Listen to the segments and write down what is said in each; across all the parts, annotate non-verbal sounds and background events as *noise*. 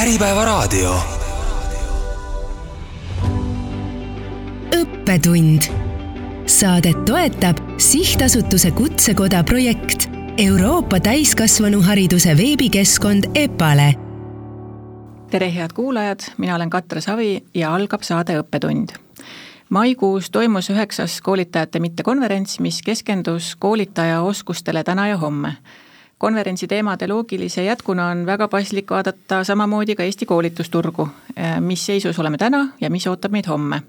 Äripäevaraadio. õppetund. Saadet toetab sihtasutuse Kutsekoda projekt Euroopa täiskasvanuhariduse veebikeskkond EPALE. tere, head kuulajad, mina olen Katre Savi ja algab saade Õppetund maikuus toimus üheksas koolitajate mittekonverents, mis keskendus koolitaja oskustele täna ja homme konverentsi teemade loogilise jätkuna on väga paslik vaadata samamoodi ka Eesti koolitusturgu, mis seisus oleme täna ja mis ootab meid homme.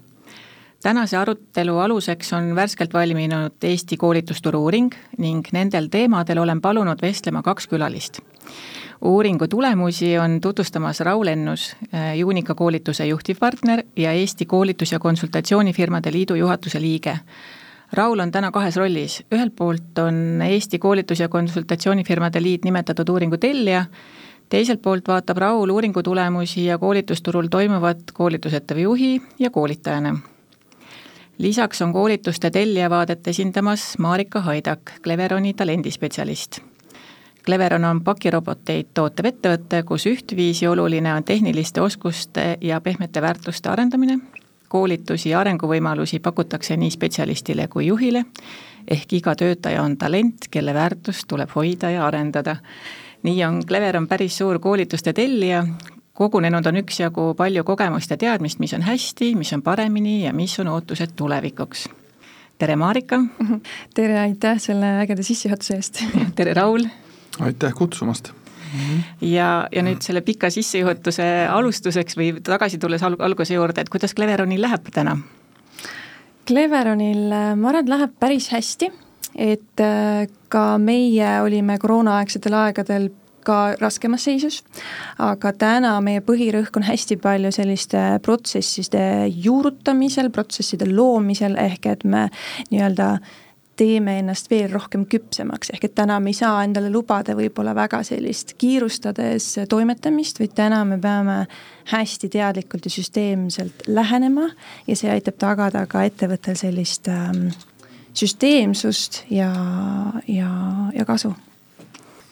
tänase arutelu aluseks on värskelt valminud Eesti koolitusturu uuring ning nendel teemadel olen palunud vestlema kaks külalist. uuringu tulemusi on tutvustamas Raul Ennus, Juunika koolituse juhtivpartner ja Eesti Koolitus- ja Konsultatsioonifirmade Liidu juhatuse liige Raul on täna kahes rollis, ühelt poolt on Eesti Koolitus- ja Konsultatsioonifirmade Liit nimetatud uuringu tellija, teiselt poolt vaatab Raul uuringu tulemusi ja koolitusturul toimuvat koolitusettevõtte juhi ja koolitajana. lisaks on koolituste tellija vaadet esindamas Marika Haidak, Cleveroni talendispetsialist. Cleveron on pakiroboteid tootev ettevõte, kus ühtviisi oluline on tehniliste oskuste ja pehmete väärtuste arendamine koolitusi ja arenguvõimalusi pakutakse nii spetsialistile kui juhile, ehk iga töötaja on talent, kelle väärtust tuleb hoida ja arendada. nii on Cleveron päris suur koolituste tellija, kogunenud on üksjagu palju kogemust ja teadmist, mis on hästi, mis on paremini ja mis on ootused tulevikuks. tere, Marika! tere, aitäh selle ägeda sissejuhatuse eest! tere, Raul! aitäh kutsumast! Ja, ja nüüd selle pika sissejuhatuse alustuseks või tagasi tulles alg-, alguse juurde, et kuidas Cleveronil läheb täna? Cleveronil, äh, ma arvan, et läheb päris hästi, et äh, ka meie olime koroonaaegsetel aegadel ka raskemas seisus, aga täna meie põhirõhk on hästi palju selliste protsesside juurutamisel, protsesside loomisel, ehk et me nii-öelda äh, teeme ennast veel rohkem küpsemaks, ehk et täna me ei saa endale lubada võib-olla väga sellist kiirustades toimetamist, vaid täna me peame hästi teadlikult ja süsteemselt lähenema ja see aitab tagada ka ettevõttel sellist ähm, süsteemsust ja, ja, ja kasu.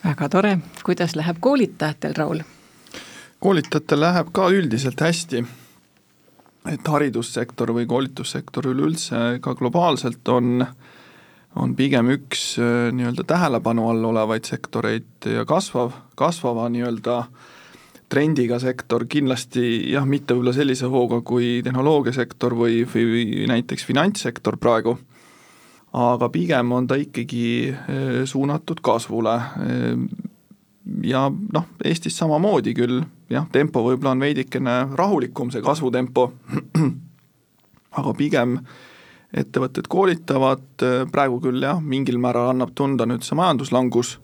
väga tore, kuidas läheb koolitajatel, Raul? koolitajatel läheb ka üldiselt hästi et haridussektor või koolitussektor üleüldse ka globaalselt on äh, on pigem üks äh, nii-öelda tähelepanu all olevaid sektoreid ja kasvav, kasvava nii-öelda trendiga sektor, kindlasti jah, mitte võib-olla sellise hooga kui tehnoloogiasektor või, või näiteks finantssektor praegu, aga pigem on ta ikkagi äh, suunatud kasvule. Äh, ja noh, Eestis samamoodi küll, jah, tempo võib-olla on veidikene rahulikum, see kasvutempo, *clears throat* aga pigem äh, ettevõtted koolitavad, praegu küll jah, mingil määral annab tunda nüüd see majanduslangus,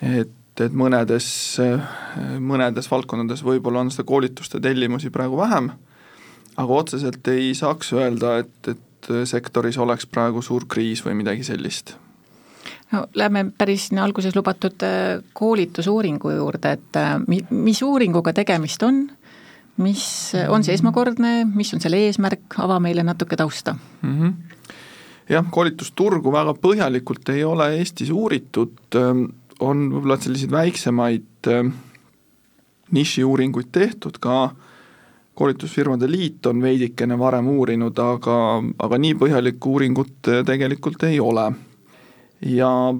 et, et mõnedes, mõnedes valdkondades võib-olla on seda koolituste tellimusi praegu vähem, aga otseselt ei saaks öelda, et, et sektoris oleks praegu suur kriis või midagi sellist. No lähme päris sinna alguses lubatud äh, koolitusuuringu juurde, et äh, mis uuringuga tegemist on mis on see esmakordne, mis on selle eesmärk, ava meile natuke tausta mm. -hmm. jah, koolitusturgu väga põhjalikult ei ole Eestis uuritud, ähm, on võib-olla selliseid väiksemaid ähm, nišiuuringuid tehtud ka, koolitusfirmade liit on veidikene varem uurinud, aga, aga nii põhjalikku uuringut äh, tegelikult ei ole. ja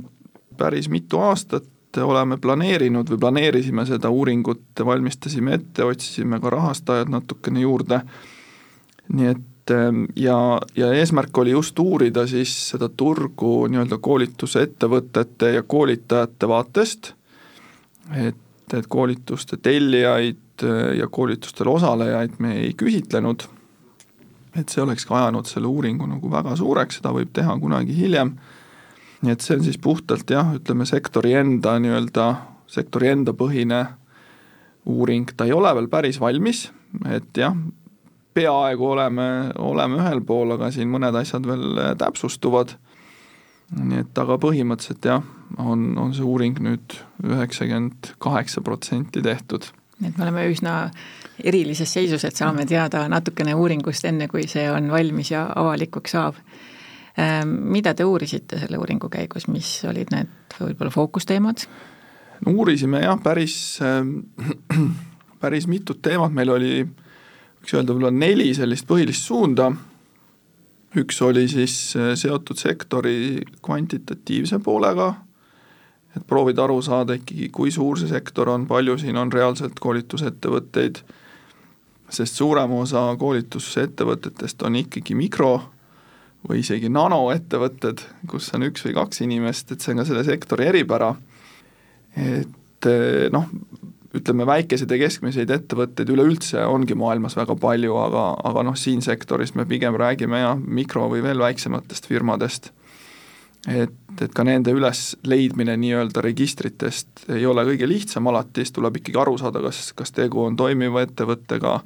päris mitu aastat oleme planeerinud või planeerisime seda uuringut, valmistasime ette, otsisime ka rahastajad natukene juurde, nii et ehm, ja, ja eesmärk oli just uurida siis seda turgu nii-öelda koolitusettevõtete ja koolitajate vaatest, et, et koolituste tellijaid ja koolitustel osalejaid me ei küsitlenud, et see oleks ka ajanud selle uuringu nagu väga suureks, seda võib teha kunagi hiljem nii et see on siis puhtalt jah, ütleme sektori enda nii-öelda, sektori enda põhine uuring, ta ei ole veel päris valmis, et jah, peaaegu oleme, oleme ühel pool, aga siin mõned asjad veel täpsustuvad, nii et aga põhimõtteliselt jah, on, on see uuring nüüd üheksakümmend kaheksa protsenti tehtud. et me oleme üsna erilises seisus, et saame teada natukene uuringust, enne kui see on valmis ja avalikuks saab mida te uurisite selle uuringu käigus, mis olid need võib-olla fookusteemad? no uurisime jah, päris, ehm, *clears throat* päris mitut teemat, meil oli võiks öelda võib-olla neli sellist põhilist suunda, üks oli siis äh, seotud sektori kvantitatiivse poolega, et proovida aru saada ikkagi, kui suur see sektor on, palju siin on reaalselt koolitusettevõtteid, sest suurem osa koolitusettevõtetest on ikkagi mikro- või isegi nanoettevõtted, kus on üks või kaks inimest, et see on ka selle sektori eripära, et äh, noh, ütleme, väikeseid ja keskmiseid ettevõtteid üleüldse ongi maailmas väga palju, aga, aga noh, siin sektoris me pigem räägime jah, mikro- või veel väiksematest firmadest, et, et ka nende ülesleidmine nii-öelda registritest ei ole kõige lihtsam alati, siis tuleb ikkagi aru saada, kas, kas tegu on toimiva ettevõttega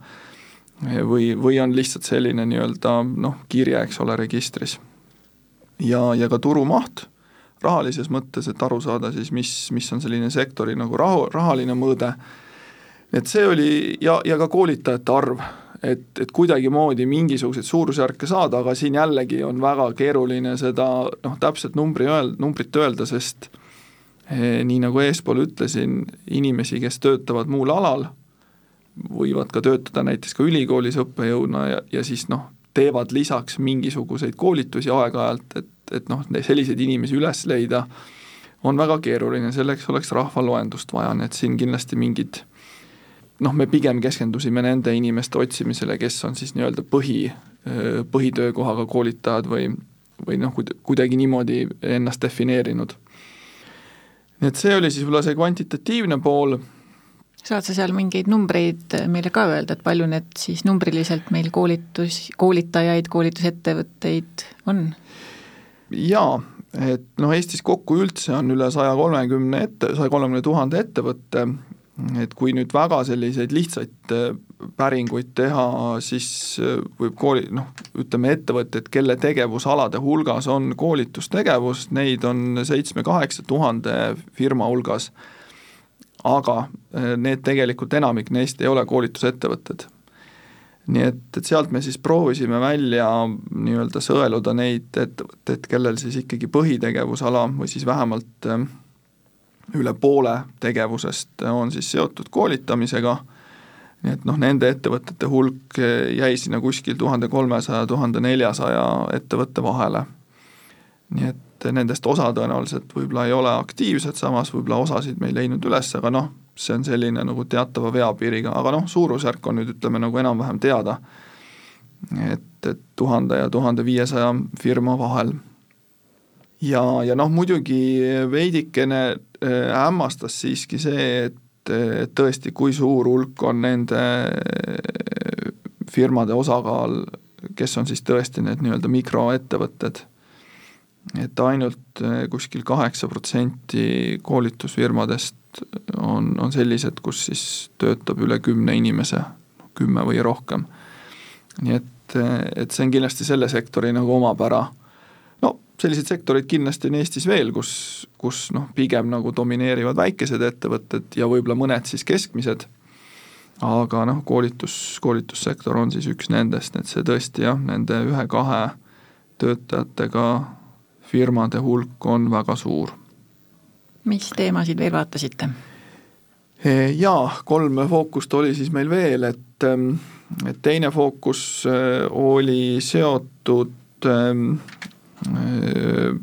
või, või on lihtsalt selline nii-öelda noh, kirje, eks ole, registris. ja, ja ka turumaht. Rahalises mõttes, et aru saada siis, mis, mis on selline sektori nagu rahu, rahaline mõõde, et see oli ja, ja ka koolitajate arv, et, et kuidagimoodi mingisuguseid suurusjärke saada, aga siin jällegi on väga keeruline seda noh, täpset numbri öel-, numbrit öelda, sest eh, nii nagu eespool ütlesin, inimesi, kes töötavad muul alal, võivad ka töötada näiteks ka ülikoolis õppejõuna ja, ja siis noh, teevad lisaks mingisuguseid koolitusi aeg-ajalt, et et noh, selliseid inimesi üles leida on väga keeruline, selleks oleks rahvaloendust vaja, nii et siin kindlasti mingid noh, me pigem keskendusime nende inimeste otsimisele, kes on siis nii-öelda põhi, põhitöökohaga koolitajad või, või noh, kuidagi niimoodi ennast defineerinud. nii et see oli siis võib-olla see kvantitatiivne pool, saad sa seal mingeid numbreid meile ka öelda, et palju need siis numbriliselt meil koolitus, koolitajaid, koolitusettevõtteid on? jaa, et noh, Eestis kokku üldse on üle saja kolmekümne ette, saja kolmekümne tuhande ettevõtte, et kui nüüd väga selliseid lihtsaid äh, päringuid teha, siis äh, võib kooli, noh, ütleme ettevõtteid, kelle tegevusalade hulgas on koolitustegevus, neid on seitsme-kaheksa tuhande firma hulgas, aga äh, need tegelikult, enamik neist ei ole koolitusettevõtted nii et, et sealt me siis proovisime välja nii-öelda sõeluda neid ettevõtteid, kellel siis ikkagi põhitegevusala või siis vähemalt äh, üle poole tegevusest on siis seotud koolitamisega, nii et noh, nende ettevõtete hulk äh, jäi sinna kuskil tuhande kolmesaja, tuhande neljasaja ettevõtte vahele. Nii et nendest osa tõenäoliselt võib-olla ei ole aktiivsed, samas võib-olla osasid me ei leidnud üles, aga noh, see on selline nagu teatava veapiiriga, aga noh, suurusjärk on nüüd ütleme nagu enam-vähem teada. et, et tuhande ja tuhande viiesaja firma vahel. ja, ja noh, muidugi veidikene äh, hämmastas siiski see, et, tõesti, kui suur hulk on nende äh, firmade osakaal, kes on siis tõesti need nii-öelda mikroettevõtted et ainult äh, kuskil kaheksa protsenti koolitusfirmadest on, on sellised, kus siis töötab üle kümne inimese, kümme või rohkem. nii et, et see on kindlasti selle sektori nagu omapära. no selliseid sektoreid kindlasti on Eestis veel, kus, kus noh, pigem nagu domineerivad väikesed ettevõtted ja võib-olla mõned siis keskmised, aga noh, koolitus, koolitussektor on siis üks nendest, et see tõesti jah, nende ühe-kahe töötajatega firmade hulk on väga suur mis teemasid veel vaatasite? jaa, kolm fookust oli siis meil veel, et, ähm, et teine fookus äh, oli seotud ähm, äh,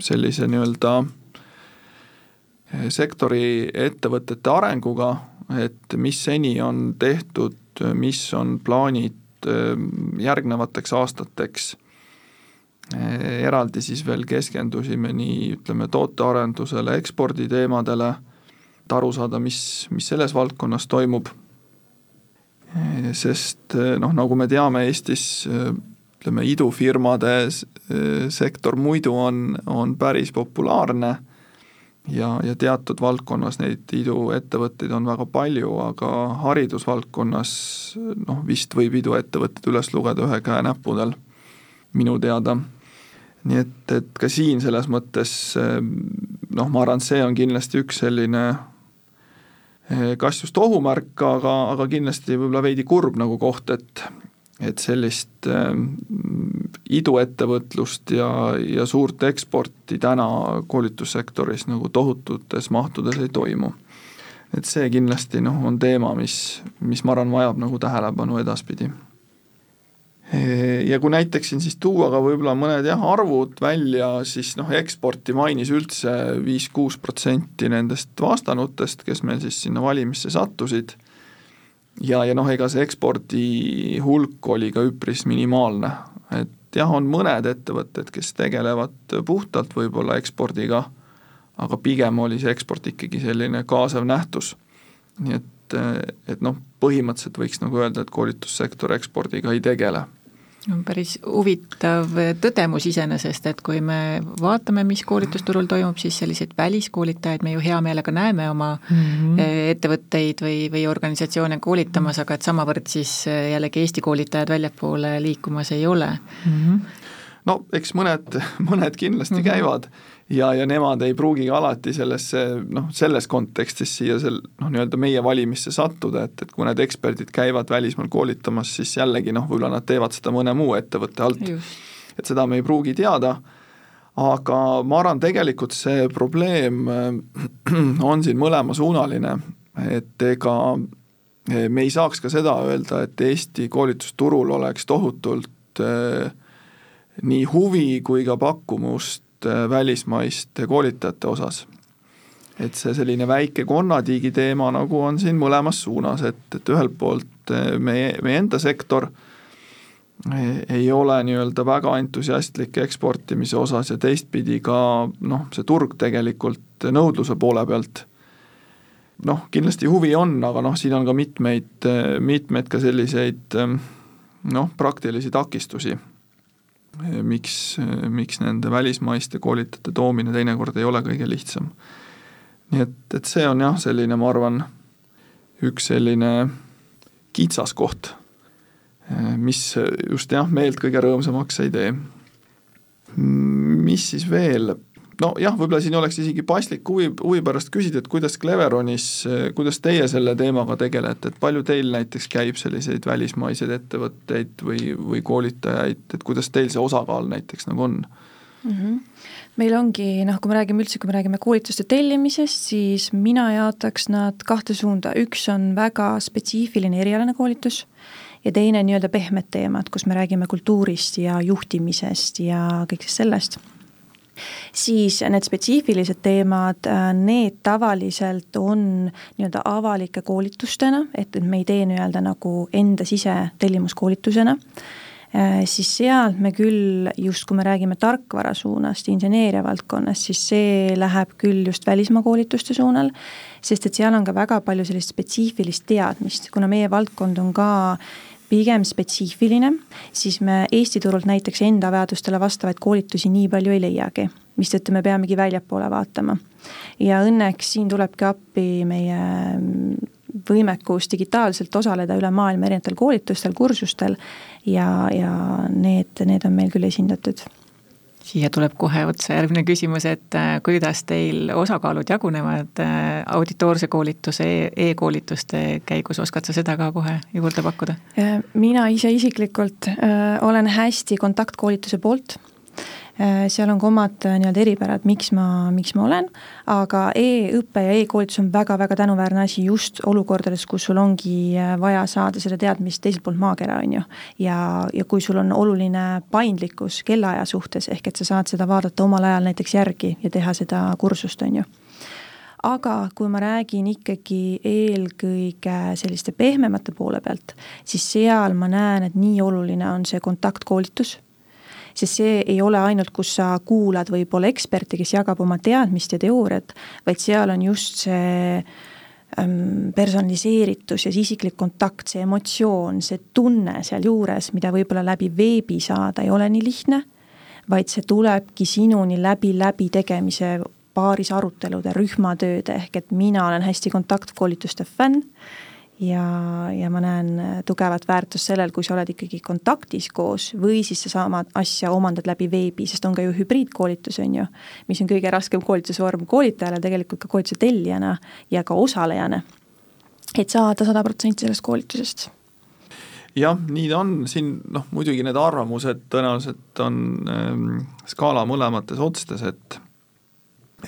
sellise nii-öelda äh, sektori ettevõtete arenguga, et mis seni on tehtud, mis on plaanid ähm, järgnevateks aastateks eraldi siis veel keskendusime nii ütleme, tootearendusele, eksporditeemadele, et aru saada, mis, mis selles valdkonnas toimub, sest noh, nagu me teame, Eestis ütleme, idufirmade sektor muidu on, on päris populaarne ja, ja teatud valdkonnas neid iduettevõtteid on väga palju, aga haridusvaldkonnas noh, vist võib iduettevõtted üles lugeda ühe käe näppudel, minu teada nii et, et ka siin selles mõttes noh, ma arvan, et see on kindlasti üks selline eh, kas just ohumärk, aga, aga kindlasti võib-olla veidi kurb nagu koht, et et sellist äh, iduettevõtlust ja, ja suurt eksporti täna koolitussektoris nagu tohututes mahtudes ei toimu. et see kindlasti noh, on teema, mis, mis ma arvan, vajab nagu tähelepanu edaspidi ja kui näiteks siin siis tuua ka võib-olla mõned jah, arvud välja, siis noh, eksporti mainis üldse viis-kuus protsenti nendest vastanutest, kes meil siis sinna valimisse sattusid, ja, ja noh, ega see ekspordi hulk oli ka üpris minimaalne, et jah, on mõned ettevõtted, kes tegelevad puhtalt võib-olla ekspordiga, aga pigem oli see eksport ikkagi selline kaasav nähtus. nii et, et noh, põhimõtteliselt võiks nagu öelda, et koolitussektor ekspordiga ei tegele on päris huvitav tõdemus iseenesest, et kui me vaatame, mis koolitusturul toimub, siis selliseid väliskoolitajaid me ju hea meelega näeme oma mm -hmm. ettevõtteid või, või organisatsioone koolitamas, aga et samavõrd siis eh, jällegi Eesti koolitajad väljapoole liikumas ei ole mm. -hmm. no eks mõned, mõned kindlasti mm -hmm. käivad ja, ja nemad ei pruugigi alati sellesse noh, selles kontekstis siia sel noh, nii-öelda meie valimisse sattuda, et, et kui need eksperdid käivad välismaal koolitamas, siis jällegi noh, võib-olla nad teevad seda mõne muu ettevõtte alt. et seda me ei pruugi teada, aga ma arvan, tegelikult see probleem äh, *clears throat* on siin mõlemasuunaline, et ega äh, me ei saaks ka seda öelda, et Eesti koolitusturul oleks tohutult äh, nii huvi kui ka pakkumust Äh, välismaiste koolitajate osas. et see selline väike konnatiigi teema nagu on siin mõlemas suunas, et, et ühelt poolt äh, meie, meie enda sektor äh, ei ole nii-öelda väga entusiastlik eksportimise osas ja teistpidi ka noh, see turg tegelikult nõudluse poole pealt noh, kindlasti huvi on, aga noh, siin on ka mitmeid, mitmeid ka selliseid noh, praktilisi takistusi miks, miks nende välismaiste koolitajate toomine teinekord ei ole kõige lihtsam. nii et, et see on jah, selline, ma arvan, üks selline kitsaskoht, mis just jah, meelt kõige rõõmsamaks ei tee. mis siis veel, nojah, võib-olla siin oleks isegi paslik huvi, huvi pärast küsida, et kuidas Cleveronis, kuidas teie selle teemaga tegelete, et palju teil näiteks käib selliseid välismaiseid ettevõtteid või, või koolitajaid, et kuidas teil see osakaal näiteks nagu on mm? -hmm. meil ongi noh, kui me räägime üldse, kui me räägime koolituste tellimisest, siis mina jaotaks nad kahte suunda, üks on väga spetsiifiline erialane koolitus ja teine nii-öelda pehmed teemad, kus me räägime kultuurist ja juhtimisest ja kõigest sellest siis need spetsiifilised teemad, äh, need tavaliselt on nii-öelda avalike koolitustena, et, me ei tee nii-öelda nagu enda sisetellimuskoolitusena. Äh, siis sealt me küll, just kui me räägime tarkvara suunast, inseneeria valdkonnast, siis see läheb küll just välismaa koolituste suunal, sest et seal on ka väga palju sellist spetsiifilist teadmist, kuna meie valdkond on ka pigem spetsiifiline, siis me Eesti turult näiteks enda vajadustele vastavaid koolitusi nii palju ei leiagi, mistõttu me peamegi väljapoole vaatama. ja õnneks siin tulebki appi meie võimekus digitaalselt osaleda üle maailma erinevatel koolitustel, kursustel ja, ja need, need on meil küll esindatud siia tuleb kohe otsa järgmine küsimus, et äh, kuidas teil osakaalud jagunevad äh, auditoorse koolituse e, e-koolituste käigus, oskad sa seda ka kohe juurde pakkuda? Äh, mina ise isiklikult olen hästi kontaktkoolituse poolt seal on ka omad äh, nii-öelda eripärad, miks ma, miks ma olen, aga e-õpe ja e-koolitus on väga-väga tänuväärne asi just olukordades, kus sul ongi äh, vaja saada seda teadmist teiselt poolt maakera, on ju. ja, ja kui sul on oluline paindlikkus kellaaja suhtes, ehk et sa saad seda vaadata omal ajal näiteks järgi ja teha seda kursust, on ju aga kui ma räägin ikkagi eelkõige selliste pehmemate poole pealt, siis seal ma näen, et nii oluline on see kontaktkoolitus sest see ei ole ainult, kus sa kuulad võib-olla eksperti, kes jagab oma teadmist ja teooriat, vaid seal on just see ähm, personaliseeritus ja see isiklik kontakt, see emotsioon, see tunne sealjuures, mida võib-olla läbi veebi saada ei ole nii lihtne, vaid see tulebki sinuni läbi läbi tegemise paaris arutelude, rühmatööde, ehk et mina olen hästi kontaktkoolituste fänn ja, ja ma näen äh, tugevat väärtust sellel, kui sa oled ikkagi kontaktis koos või siis sedasama asja omandad läbi veebi, sest on ka ju hübriidkoolitus, on ju, mis on kõige raskem koolitusvorm koolitajale, tegelikult ka koolituse tellijana ja ka osalejana. et saada sada protsenti sellest koolitusest jah, nii ta on, siin noh, muidugi need arvamused tõenäoliselt on ähm, skaala mõlemates otstes, et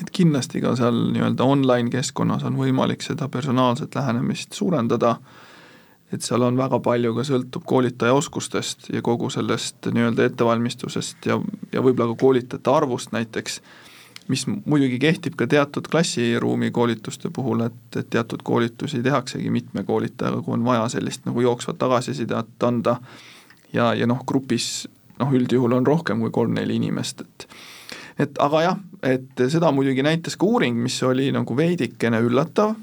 et kindlasti ka seal nii-öelda online keskkonnas on võimalik seda personaalset lähenemist suurendada, et seal on väga palju ka sõltub koolitaja oskustest ja kogu sellest nii-öelda ettevalmistusest ja, ja võib-olla ka koolitajate arvust näiteks, mis muidugi kehtib ka teatud klassiruumi koolituste puhul, et, et teatud koolitusi tehaksegi mitme koolitajaga, kui on vaja sellist nagu jooksvat tagasisidet anda. ja, ja noh, grupis noh, üldjuhul on rohkem kui kolm-neli inimest, et et aga jah, et seda muidugi näitas ka uuring, mis oli nagu veidikene üllatav,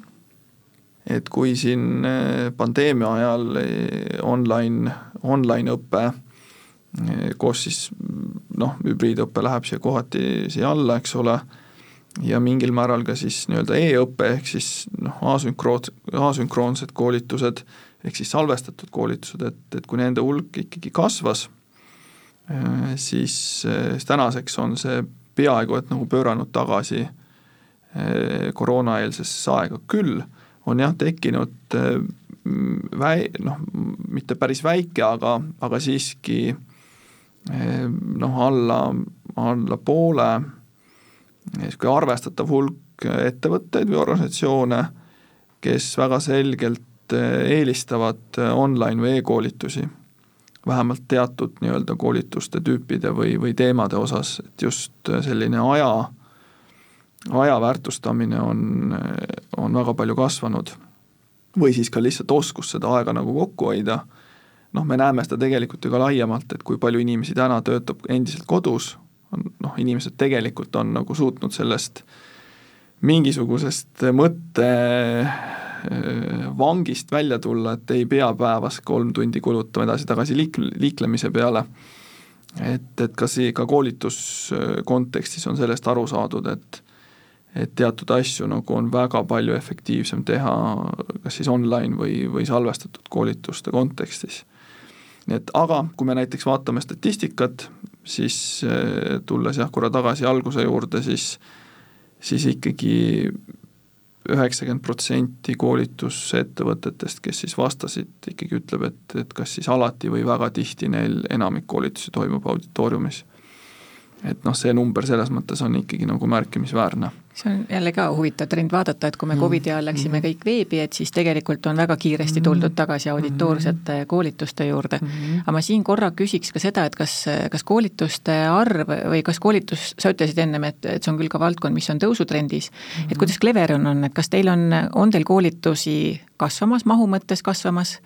et kui siin eh, pandeemia ajal eh, online, online õpe eh, koos siis noh, hübriidõpe läheb siia kohati siia alla, eks ole, ja mingil määral ka siis nii-öelda e-õpe, ehk siis noh, asünkroon, asünkroonsed koolitused, ehk siis salvestatud koolitused, et, et kui nende hulk ikkagi kasvas, siis, siis tänaseks on see peaaegu et nagu pööranud tagasi eh, koroonaeelsesse aega, küll on jah, tekkinud eh, väi-, noh, mitte päris väike, aga, aga siiski eh, noh, alla, alla poole. Niisugune arvestatav hulk ettevõtteid või organisatsioone, kes väga selgelt eelistavad online või e-koolitusi vähemalt teatud nii-öelda koolituste tüüpide või, või teemade osas, et just selline aja, aja väärtustamine on, on väga palju kasvanud. või siis ka lihtsalt oskus seda aega nagu kokku hoida, noh, me näeme seda tegelikult ju ka laiemalt, et kui palju inimesi täna töötab endiselt kodus, on noh, inimesed tegelikult on nagu suutnud sellest mingisugusest mõtte Äh, vangist välja tulla, et ei pea päevas kolm tundi kulutama edasi-tagasi liik-, liiklemise peale. et, et ka see, ka koolituskontekstis on sellest aru saadud, et et teatud asju nagu on väga palju efektiivsem teha kas siis online või, või salvestatud koolituste kontekstis. nii et aga kui me näiteks vaatame statistikat, siis äh, tulles jah, korra tagasi alguse juurde, siis siis ikkagi üheksakümmend protsenti koolitusettevõtetest, kes siis vastasid, ikkagi ütleb, et, et kas siis alati või väga tihti neil enamik koolitusi toimub auditooriumis. et noh, see number selles mõttes on ikkagi nagu märkimisväärne see on jälle ka huvitav trend vaadata, et kui me mm. Covidi ajal läksime mm. kõik veebi, et siis tegelikult on väga kiiresti tuldud tagasi auditoorsete koolituste juurde. aga ma siin korra küsiks ka seda, et kas, kas koolituste arv või kas koolitus, sa ütlesid ennem, et, et see on küll ka valdkond, mis on tõusutrendis, et kuidas Cleveron on, et kas teil on, on teil koolitusi kasvamas, mahu mõttes kasvamas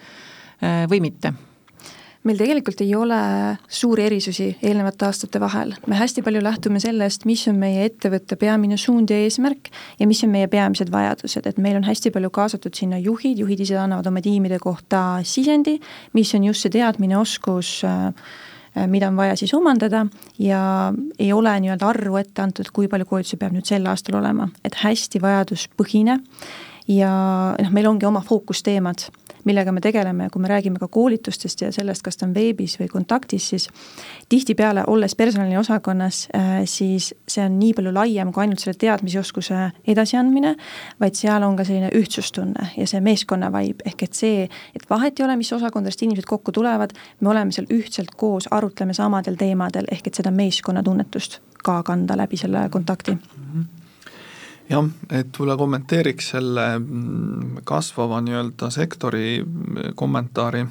või mitte? Meil tegelikult ei ole suuri erisusi eelnevate aastate vahel, me hästi palju lähtume sellest, mis on meie ettevõtte peamine suund ja eesmärk ja mis on meie peamised vajadused, et meil on hästi palju kaasatud sinna juhid, juhid ise annavad oma tiimide kohta sisendi, mis on just see teadmine, oskus äh, mida on vaja siis omandada. Ja ei ole nii-öelda arvu ette antud, kui palju koolitusi peab nüüd sel aastal olema, et hästi vajaduspõhine. Ja noh, meil ongi oma fookusteemad millega me tegeleme, kui me räägime ka koolitustest ja sellest, kas ta on veebis või kontaktis, siis tihtipeale, olles personaliosakonnas, äh, siis see on nii palju laiem kui ainult selle teadmisoskuse edasiandmine, vaid seal on ka selline ühtsustunne ja see meeskonna vibe, ehk et see, et vahet ei ole, mis osakondadest inimesed kokku tulevad, me oleme seal ühtselt koos, arutleme samadel teemadel, ehk et seda meeskonnatunnetust ka kanda läbi selle kontakti mm. -hmm jah, et võib-olla kommenteeriks selle mm, kasvava nii-öelda sektori mm, kommentaari,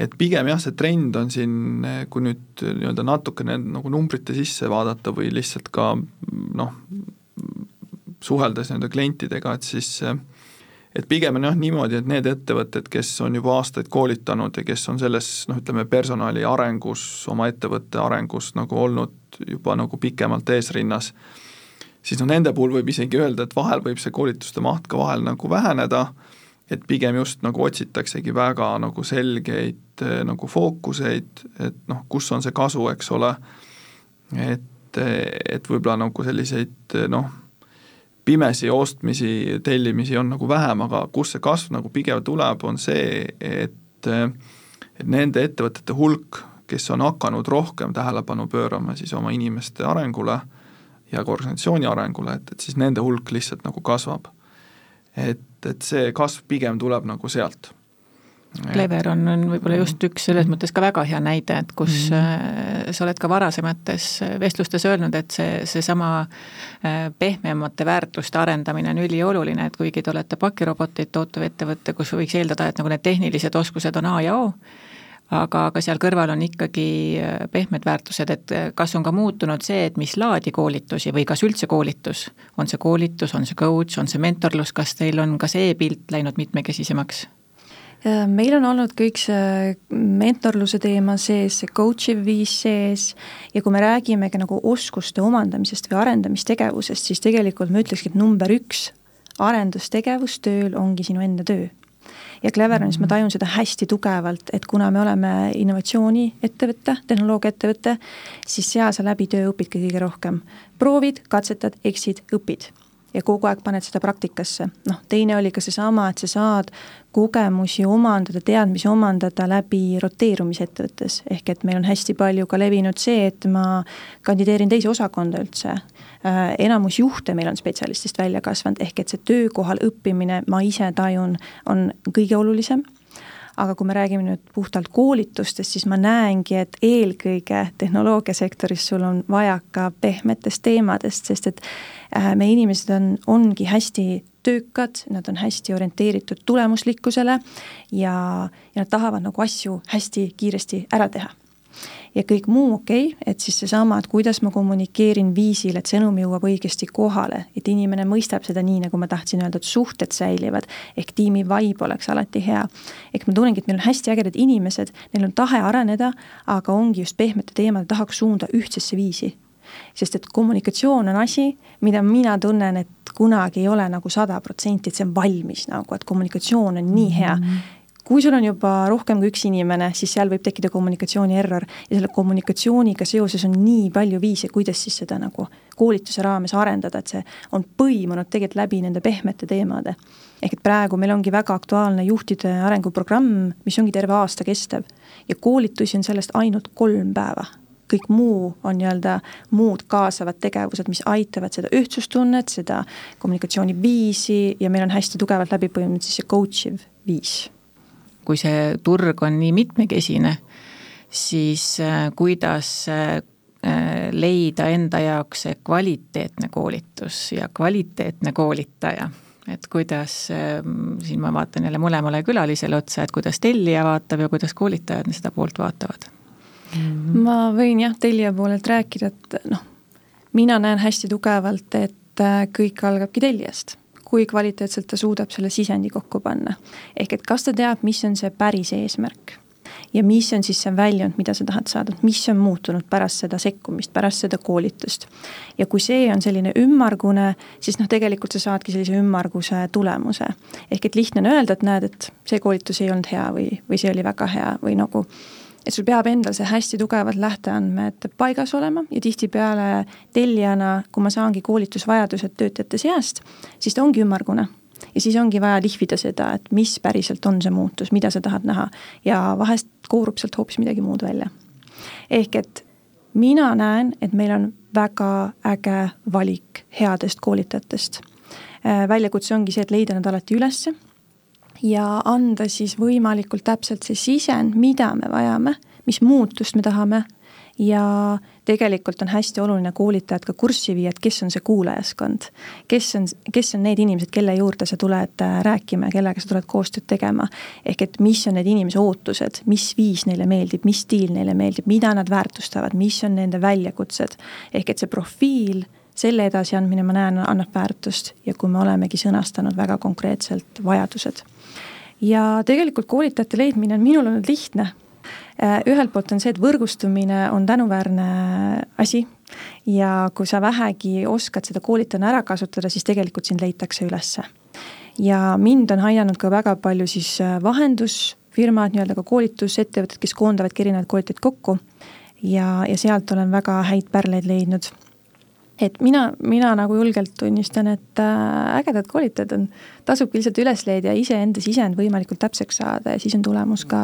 et pigem jah, see trend on siin, kui nüüd nii-öelda natukene nagu numbrite sisse vaadata või lihtsalt ka mm, noh, suheldes nii-öelda klientidega, et siis et pigem on jah niimoodi, et need ettevõtted, kes on juba aastaid koolitanud ja kes on selles noh, ütleme personali arengus, oma ettevõtte arengus nagu olnud juba nagu pikemalt eesrinnas siis noh, nende puhul võib isegi öelda, et vahel võib see koolituste maht ka vahel nagu väheneda, et pigem just nagu otsitaksegi väga nagu selgeid eh, nagu fookuseid, et noh, kus on see kasu, eks ole, et, et võib-olla nagu selliseid noh, pimesi ostmisi, tellimisi on nagu vähem, aga kus see kasv nagu pigem tuleb, on see, et et nende ettevõtete hulk, kes on hakanud rohkem tähelepanu pöörama siis oma inimeste arengule ja ka organisatsiooni arengule, et, et siis nende hulk lihtsalt nagu kasvab. et, et see kasv pigem tuleb nagu sealt. Clever on, on võib-olla just üks selles mõttes ka väga hea näide, et kus mm -hmm. sa oled ka varasemates vestlustes öelnud, et see, seesama äh, pehmemate väärtuste arendamine on ülioluline, et kuigi te olete pakiroboteid tootev ettevõte, kus võiks eeldada, et nagu need tehnilised oskused on A ja O, aga, aga seal kõrval on ikkagi äh, pehmed väärtused, et kas on ka muutunud see, et mis laadi koolitusi või kas üldse koolitus, on see koolitus, on see coach, on see mentorlus, kas teil on ka see pilt läinud mitmekesisemaks? Äh, meil on olnud kõik see mentorluse teema sees, see coach iv viis sees ja kui me räägime ka nagu oskuste omandamisest või arendamistegevusest, siis tegelikult ma ütlekski, et number üks arendustegevus tööl ongi sinu enda töö. Ja Cleveranis ma mhm. tajun seda hästi tugevalt, et kuna me oleme innovatsiooniettevõte, tehnoloogiaettevõte, siis seal sa läbi töö õpidki kõige rohkem. proovid, katsetad, eksid, õpid ja kogu aeg paned seda praktikasse. noh, teine oli ka seesama, et sa saad kogemusi omandada, teadmisi omandada läbi roteerumise ettevõttes, ehk et meil on hästi palju ka levinud see, et ma kandideerin teise osakonda üldse äh,. enamus juhte meil on spetsialistist välja kasvanud, ehk et see töökohal õppimine, ma ise tajun, on kõige olulisem aga kui me räägime nüüd puhtalt koolitustest, siis ma näengi, et eelkõige tehnoloogiasektoris sul on vajaka pehmetest teemadest, sest et äh, meie inimesed on, ongi hästi töökad, nad on hästi orienteeritud tulemuslikkusele ja, ja nad tahavad nagu asju hästi kiiresti ära teha ja kõik muu okei okay,, et siis seesama, et kuidas ma kommunikeerin viisil, et sõnum jõuab õigesti kohale, et inimene mõistab seda nii, nagu ma tahtsin öelda, et suhted säilivad, ehk tiimi vibe oleks alati hea. ehk ma tunnengi, et meil on hästi ägedad inimesed, neil on tahe areneda, aga ongi just pehmete teemade tahaks suunda ühtsesse viisi sest et kommunikatsioon on asi, mida mina tunnen, et kunagi ei ole nagu sada protsenti, et see on valmis nagu, et kommunikatsioon on nii hea mm. -hmm kui sul on juba rohkem kui üks inimene, siis seal võib tekkida kommunikatsiooni error ja selle kommunikatsiooniga seoses on nii palju viise, kuidas siis seda nagu koolituse raames arendada, et see on põimunud tegelikult läbi nende pehmete teemade. ehk et praegu meil ongi väga aktuaalne juhtide arenguprogramm, mis ongi terve aasta kestev. Ja koolitusi on sellest ainult kolm päeva. Kõik muu on nii-öelda muud kaasavad tegevused, mis aitavad seda ühtsustunnet, seda kommunikatsiooniviisi ja meil on hästi tugevalt läbi põimunud siis see coach iv viis kui see turg on nii mitmekesine, siis äh, kuidas äh, leida enda jaoks see kvaliteetne koolitus ja kvaliteetne koolitaja et kuidas, ähm, siin ma vaatan jälle mõlemale külalisele otsa, et kuidas tellija vaatab ja kuidas koolitajad seda poolt vaatavad mm? -hmm. ma võin jah, tellija poolelt rääkida, et noh, mina näen hästi tugevalt, et äh, kõik algabki tellijast kui kvaliteetselt ta suudab selle sisendi kokku panna. ehk et kas ta teab, mis on see päris eesmärk ja mis on siis see väljund, mida sa tahad saada, mis on muutunud pärast seda sekkumist, pärast seda koolitust. ja kui see on selline ümmargune, siis noh, tegelikult sa saadki sellise ümmarguse tulemuse. ehk et lihtne on öelda, et näed, et see koolitus ei olnud hea või, või see oli väga hea või nagu et sul peab endal see hästi tugevad lähteandmed paigas olema ja tihtipeale tellijana, kui ma saangi koolitusvajadused töötajate seast, siis ta ongi ümmargune ja siis ongi vaja lihvida seda, et mis päriselt on see muutus, mida sa tahad näha ja vahest koorub sealt hoopis midagi muud välja. ehk et mina näen, et meil on väga äge valik headest koolitajatest. Äh, väljakutse ongi see, et leida nad alati ülesse ja anda siis võimalikult täpselt see sisend, mida me vajame, mis muutust me tahame ja tegelikult on hästi oluline koolitajad ka kurssi viia, et kes on see kuulajaskond. kes on, kes on need inimesed, kelle juurde sa tuled äh, rääkima ja kellega sa tuled koostööd tegema. ehk et mis on need inimese ootused, mis viis neile meeldib, mis stiil neile meeldib, mida nad väärtustavad, mis on nende väljakutsed. ehk et see profiil selle edasiandmine, ma näen, annab väärtust ja kui me olemegi sõnastanud väga konkreetselt vajadused ja tegelikult koolitajate leidmine on minul olnud lihtne. Äh, ühelt poolt on see, et võrgustumine on tänuväärne asi ja kui sa vähegi oskad seda koolitajana ära kasutada, siis tegelikult sind leitakse ülesse. ja mind on aidanud ka väga palju siis äh, vahendusfirmad, nii-öelda ka koolitusettevõtted, kes koondavadki erinevaid koolitajaid kokku ja, ja sealt olen väga häid pärleid leidnud et mina, mina nagu julgelt tunnistan, et äh, ägedad koolitajad on, tasubki lihtsalt üles leida ja iseenda sisend võimalikult täpseks saada ja siis on tulemus ka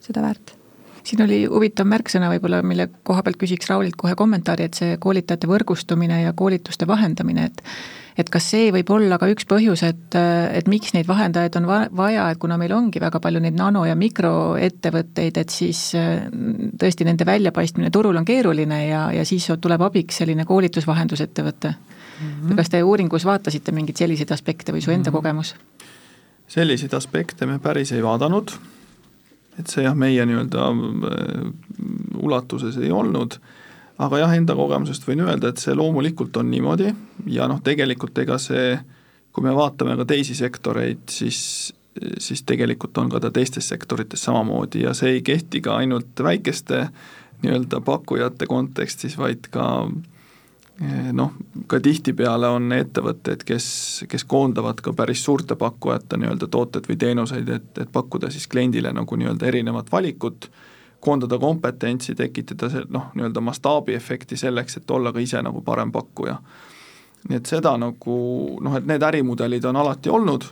seda väärt. Siin oli huvitav märksõna võib-olla, mille koha pealt küsiks Raulilt kohe kommentaari, et see koolitajate võrgustumine ja koolituste vahendamine, et et kas see võib olla ka üks põhjus, et, et miks neid vahendajaid on vaja, et kuna meil ongi väga palju neid nano- ja mikroettevõtteid, et siis tõesti nende väljapaistmine turul on keeruline ja, ja siis tuleb abiks selline koolitusvahendusettevõte mm. -hmm. kas te uuringus vaatasite mingeid selliseid aspekte või su enda mm -hmm. kogemus? selliseid aspekte me päris ei vaadanud et see jah, meie nii-öelda äh, ulatuses ei olnud, aga jah, enda kogemusest võin öelda, et see loomulikult on niimoodi. Ja noh, tegelikult ega see, kui me vaatame ka teisi sektoreid, siis siis tegelikult on ka ta teistes sektorites samamoodi. Ja see ei kehti ka ainult väikeste nii-öelda pakkujate kontekstis, vaid ka Eh, noh, ka tihtipeale on ettevõtteid, kes, kes koondavad ka päris suurte pakkujate nii-öelda tooteid või teenuseid, et, et pakkuda siis kliendile nagu nii-öelda erinevat valikut, koondada kompetentsi, tekitada see noh, nii-öelda mastaabiefekti selleks, et olla ka ise nagu parem pakkuja. nii et seda nagu noh, et need ärimudelid on alati olnud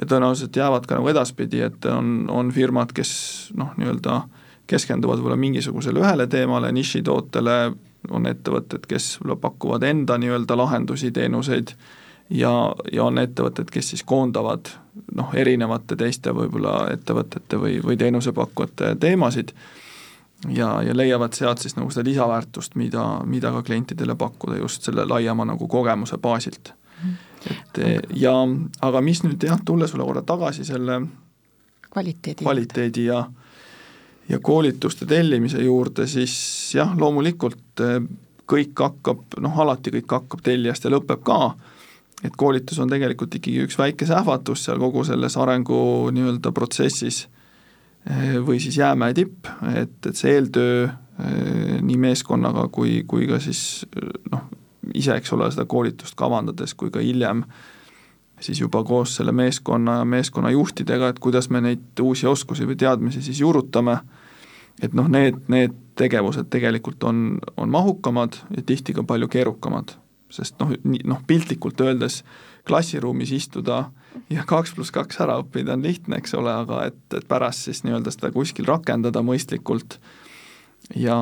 ja tõenäoliselt jäävad ka nagu edaspidi, et on, on firmad, kes noh, nii-öelda keskenduvad võib-olla mingisugusele ühele teemale, nišitootele, on ettevõtted, kes võib-olla pakuvad enda nii-öelda lahendusi, teenuseid ja, ja on ettevõtted, kes siis koondavad noh, erinevate teiste võib-olla ettevõtete või, või teenusepakkujate teemasid ja, ja leiavad sealt siis nagu seda lisaväärtust, mida, mida ka klientidele pakkuda just selle laiema nagu kogemuse baasilt. et ja, aga mis nüüd jah, tulles sulle korra tagasi selle kvaliteedi, kvaliteedi ja ja koolituste tellimise juurde, siis jah, loomulikult eh, kõik hakkab, noh alati kõik hakkab tellijast ja lõpeb ka, et koolitus on tegelikult ikkagi üks väike sähvatus seal kogu selles arengu nii-öelda protsessis. Või siis jäämäe tipp, et, et see eeltöö nii meeskonnaga kui, kui ka siis noh, ise, eks ole, seda koolitust kavandades, kui ka hiljem siis juba koos selle meeskonna ja meeskonna juhtidega, et kuidas me neid uusi oskusi või teadmisi siis juurutame. Et noh, need, need tegevused tegelikult on, on mahukamad ja tihti ka palju keerukamad, sest noh, noh piltlikult öeldes klassiruumis istuda ja kaks pluss kaks ära õppida on lihtne, eks ole, aga et, et pärast siis nii-öelda seda kuskil rakendada mõistlikult ja,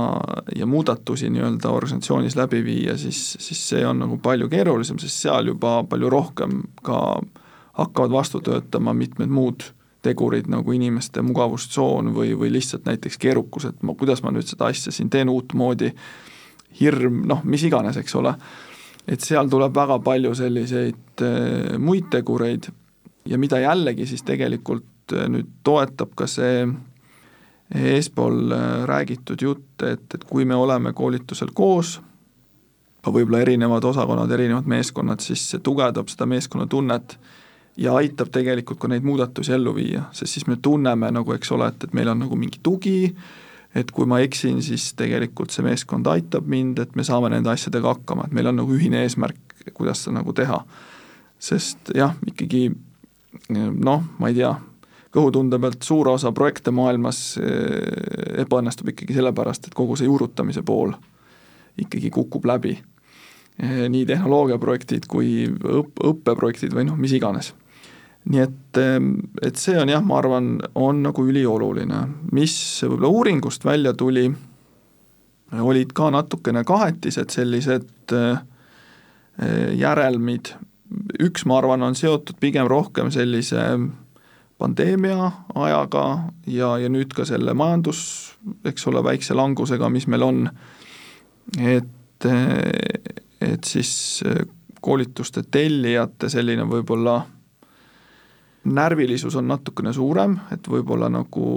ja muudatusi nii-öelda organisatsioonis läbi viia, siis, siis see on nagu palju keerulisem, sest seal juba palju rohkem ka hakkavad vastu töötama mitmed muud tegurid nagu inimeste mugavustsoon või, või lihtsalt näiteks keerukus, et ma, kuidas ma nüüd seda asja siin teen uutmoodi, hirm, noh, mis iganes, eks ole, et seal tuleb väga palju selliseid äh, muid tegureid. Ja mida jällegi siis tegelikult äh, nüüd toetab ka see eespool äh, räägitud jutt, et, et kui me oleme koolitusel koos, võib-olla erinevad osakonnad, erinevad meeskonnad, siis see tugevdab seda meeskonnatunnet ja aitab tegelikult ka neid muudatusi ellu viia, sest siis me tunneme nagu, eks ole, et, et meil on nagu mingi tugi, et kui ma eksin, siis tegelikult see meeskond aitab mind, et me saame nende asjadega hakkama, et meil on nagu ühine eesmärk, kuidas seda nagu teha. sest jah, ikkagi noh, ma ei tea, kõhutunde pealt suur osa projekte maailmas eh, ebaõnnestub ikkagi sellepärast, et kogu see juurutamise pool ikkagi kukub läbi. Eh, nii tehnoloogiaprojektid kui õpp, õppeprojektid või noh, mis iganes nii et, et see on jah, ma arvan, on nagu ülioluline, mis võib-olla uuringust välja tuli, olid ka natukene kahetised sellised eh, järelmid, üks, ma arvan, on seotud pigem rohkem sellise pandeemia ajaga ja, ja nüüd ka selle majandus, eks ole, väikse langusega, mis meil on, et, et siis koolituste tellijate selline võib-olla närvilisus on natukene suurem, et võib-olla nagu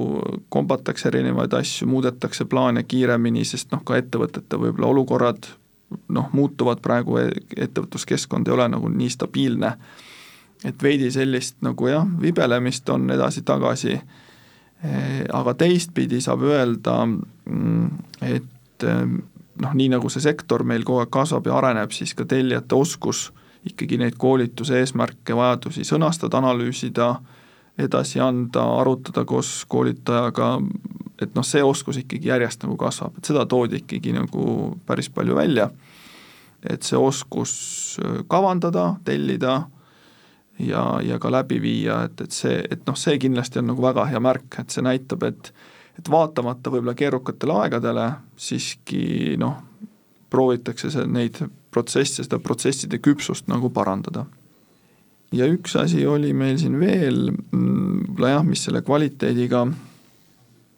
kombatakse erinevaid asju, muudetakse plaane kiiremini, sest noh, ka ettevõtete võib-olla olukorrad noh, muutuvad praegu, e-, ettevõtluskeskkond ei ole nagu nii stabiilne, et veidi sellist nagu jah, vibelemist on edasi-tagasi, eh, aga teistpidi saab öelda, mm, et eh, noh, nii nagu see sektor meil kogu aeg kasvab ja areneb, siis ka tellijate oskus äh, ikkagi neid koolituse eesmärke, vajadusi sõnastada, analüüsida, edasi anda, arutada koos koolitajaga, et noh, see oskus ikkagi järjest nagu kasvab, et seda toodi ikkagi nagu päris palju välja, et see oskus äh, kavandada, tellida ja, ja ka läbi viia, et, et see, et noh, see kindlasti on nagu väga hea märk, et see näitab, et et vaatamata võib-olla keerukatele aegadele, siiski noh, proovitakse see, neid protsesse, seda protsesside küpsust nagu parandada. ja üks asi oli meil siin veel, mm, võib-olla jah, mis selle kvaliteediga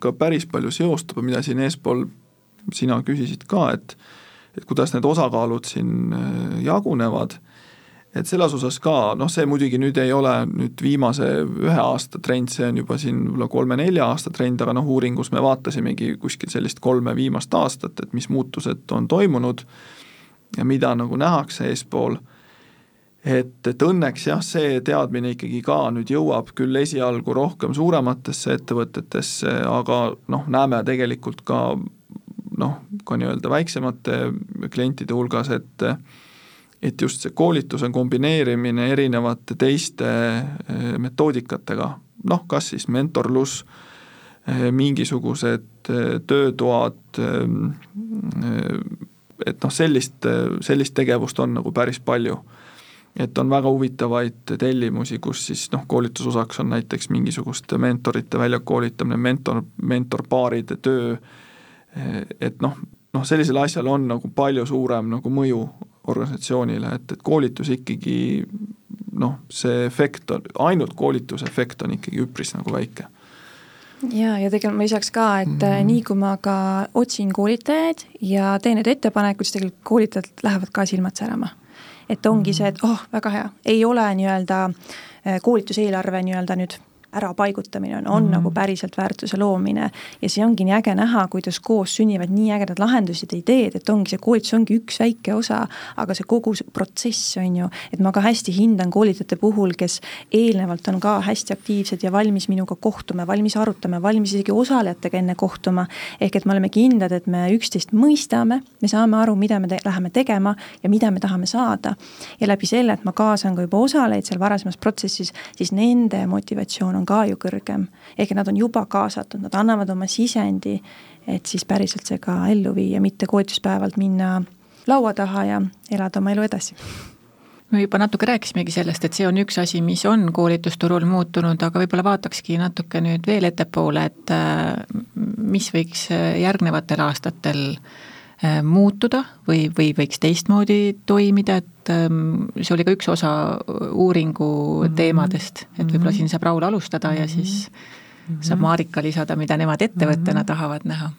ka päris palju seostub ja mida siin eespool sina küsisid ka, et et kuidas need osakaalud siin äh, jagunevad et selles osas ka, noh, see muidugi nüüd ei ole nüüd viimase ühe aasta trend, see on juba siin võib-olla kolme-nelja aasta trend, aga noh, uuringus me vaatasimegi kuskil sellist kolme viimast aastat, et mis muutused on toimunud ja mida nagu nähakse eespool, et, et õnneks jah, see teadmine ikkagi ka nüüd jõuab küll esialgu rohkem suurematesse ettevõtetesse, aga noh, näeme tegelikult ka noh, ka nii-öelda väiksemate klientide hulgas, et et just see koolituse kombineerimine erinevate teiste eh, metoodikatega, noh, kas siis mentorlus, eh, mingisugused eh, töötoad, et noh, sellist, sellist tegevust on nagu päris palju. et on väga huvitavaid tellimusi, kus siis noh, koolitusosaks on näiteks mingisuguste mentorite väljakoolitamine, mentor, mentorpaaride töö, et noh, noh sellisel asjal on nagu palju suurem nagu mõju organisatsioonile, et, et koolitus ikkagi noh, see efekt on, ainult koolituse efekt on ikkagi üpris nagu väike ja, ja tegelikult ma lisaks ka, et mm -hmm. nii kui ma ka otsin koolitajaid ja teen need ettepanekud, siis tegelikult koolitajad lähevad ka silmad särama. et ongi mm -hmm. see, et oh, väga hea, ei ole nii-öelda äh, koolituseelarve nii-öelda nüüd ärapaigutamine on, on mm -hmm. nagu päriselt väärtuse loomine. ja see ongi nii äge näha, kuidas koos sünnivad nii ägedad lahendused ja ideed, et ongi see koolitus ongi üks väike osa, aga see kogu see protsess on ju, et ma ka hästi hindan koolitajate puhul, kes eelnevalt on ka hästi aktiivsed ja valmis minuga kohtuma, valmis arutama, valmis isegi osalejatega enne kohtuma. ehk et me oleme kindlad, et me üksteist mõistame, me saame aru, mida me te läheme tegema ja mida me tahame saada. ja läbi selle, et ma kaasan ka juba osalejaid seal varasemas protsessis, siis nende motivatsioon on ka ju kõrgem. ehk nad on juba kaasatud, nad annavad oma sisendi, et siis päriselt see ka ellu viia, mitte koolituspäevalt minna laua taha ja elada oma elu edasi me juba natuke rääkisimegi sellest, et see on üks asi, mis on koolitusturul muutunud, aga võib-olla vaatakski natuke nüüd veel ettepoole, et äh, mis võiks järgnevatel aastatel äh, Äh, muutuda või, või võiks teistmoodi toimida, et ähm, see oli ka üks osa uuringu mm -hmm. teemadest, et võib-olla siin saab Raul alustada ja siis mm -hmm. saab Marika lisada, mida nemad ettevõttena mm -hmm. tahavad näha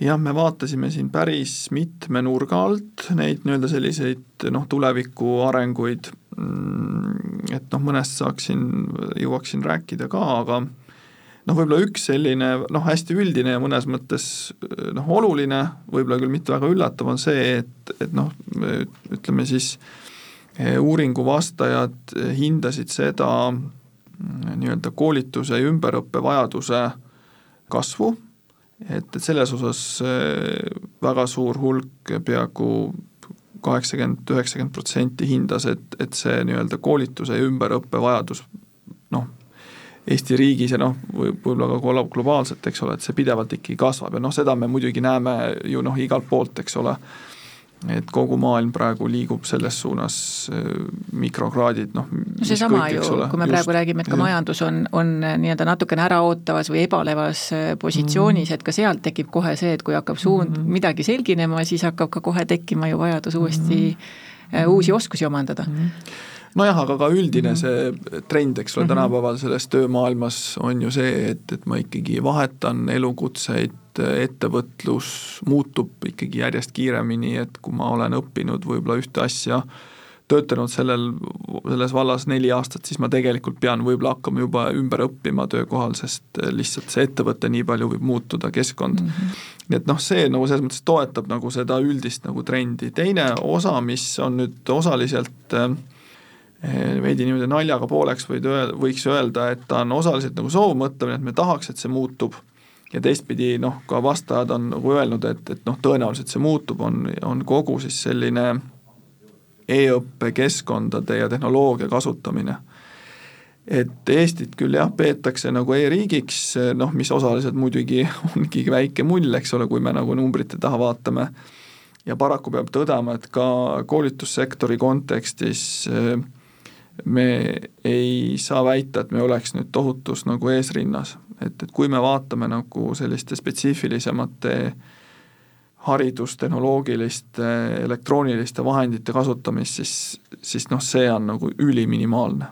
jah, me vaatasime siin päris mitme nurga alt neid nii-öelda selliseid noh, tuleviku arenguid, mm, et noh, mõnest saaksin, jõuaksin rääkida ka, aga noh, võib-olla üks selline noh, hästi üldine ja mõnes mõttes noh, oluline, võib-olla küll mitte väga üllatav, on see, et, et noh, ütleme siis eh, uuringu vastajad hindasid seda mm, nii-öelda koolituse ja ümberõppe vajaduse kasvu, et, et selles osas eh, väga suur hulk, peaaegu kaheksakümmend, üheksakümmend protsenti hindas, et, et see nii-öelda koolituse ja ümberõppe vajadus noh, Eesti riigis ja noh, võib-olla ka globaalselt, eks ole, et see pidevalt ikkagi kasvab ja noh, seda me muidugi näeme ju noh, igalt poolt, eks ole, et kogu maailm praegu liigub selles suunas, äh, mikrokraadid, noh. no seesama ju, kui me just, praegu räägime, et ka majandus on, on nii-öelda natukene äraootavas või ebalevas äh, positsioonis mm, -hmm. et ka sealt tekib kohe see, et kui hakkab suund mm -hmm. midagi selginema, siis hakkab ka kohe tekkima ju vajadus uuesti mm -hmm. uusi oskusi omandada mm. -hmm nojah, aga ka üldine mhm. see trend, eks ole mm -hmm., tänapäeval selles töömaailmas on ju see, et, et ma ikkagi vahetan elukutseid, ettevõtlus muutub ikkagi järjest kiiremini, et kui ma olen õppinud võib-olla ühte asja, töötanud sellel, selles vallas neli aastat, siis ma tegelikult pean võib-olla hakkama juba ümber õppima töökohal, sest lihtsalt see ettevõte nii palju võib muutuda, keskkond mm. -hmm. nii et noh, see nagu selles mõttes toetab nagu seda üldist nagu trendi, teine osa, mis on nüüd osaliselt äh, veidi niimoodi naljaga pooleks võid öel-, võiks öelda, et ta on osaliselt nagu soovmõtlemine, et me tahaks, et see muutub, ja teistpidi noh, ka vastajad on nagu öelnud, et, et noh, tõenäoliselt see muutub, on, on kogu siis selline e-õppe keskkondade ja tehnoloogia kasutamine. et Eestit küll jah, peetakse nagu e-riigiks, noh mis osaliselt muidugi *laughs* ongi väike mull, eks ole, kui me nagu numbrite taha vaatame, ja paraku peab tõdema, et ka koolitussektori kontekstis äh, me ei saa väita, et me oleks nüüd tohutus nagu eesrinnas, et, et kui me vaatame nagu selliste spetsiifilisemate haridustehnoloogiliste elektrooniliste vahendite kasutamist, siis, siis noh, see on nagu üliminimaalne.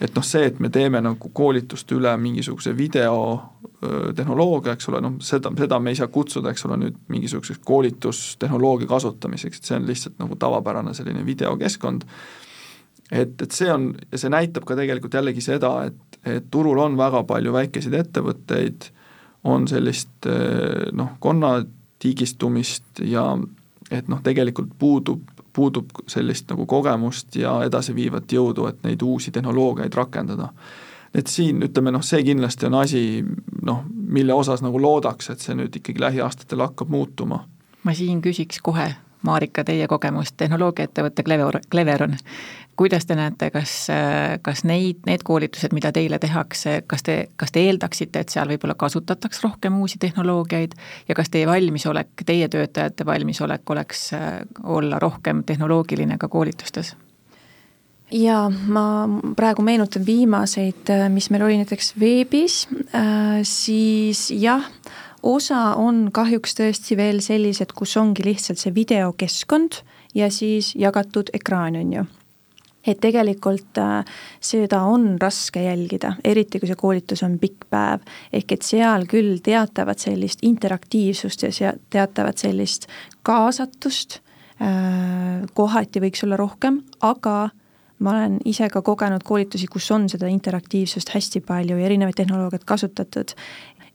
Et noh, see, et me teeme nagu koolitust üle mingisuguse videotehnoloogia, eks ole, noh seda, seda me ei saa kutsuda, eks ole, nüüd mingisuguseks koolitustehnoloogia kasutamiseks, et see on lihtsalt nagu tavapärane selline videokeskkond, et, et see on, ja see näitab ka tegelikult jällegi seda, et, et turul on väga palju väikeseid ettevõtteid, on sellist noh, konnatiigistumist ja et noh, tegelikult puudub puudub sellist nagu kogemust ja edasiviivat jõudu, et neid uusi tehnoloogiaid rakendada. et siin ütleme noh, see kindlasti on asi noh, mille osas nagu loodaks, et see nüüd ikkagi lähiaastatel hakkab muutuma. ma siin küsiks kohe Marika, teie kogemus, tehnoloogiaettevõte Clever, Cleveron. kuidas te näete, kas, kas neid, need koolitused, mida teile tehakse, kas te, kas te eeldaksite, et seal võib-olla kasutataks rohkem uusi tehnoloogiaid ja kas teie valmisolek, teie töötajate valmisolek oleks olla rohkem tehnoloogiline ka koolitustes? jaa, ma praegu meenutan viimaseid, mis meil oli näiteks veebis, siis jah osa on kahjuks tõesti veel sellised, kus ongi lihtsalt see videokeskkond ja siis jagatud ekraan, on ju et tegelikult äh, seda on raske jälgida, eriti kui see koolitus on pikk päev. ehk et seal küll teatavat sellist interaktiivsust ja teatavat sellist kaasatust äh, kohati võiks olla rohkem, aga ma olen ise ka kogenud koolitusi, kus on seda interaktiivsust hästi palju ja erinevaid tehnoloogiaid kasutatud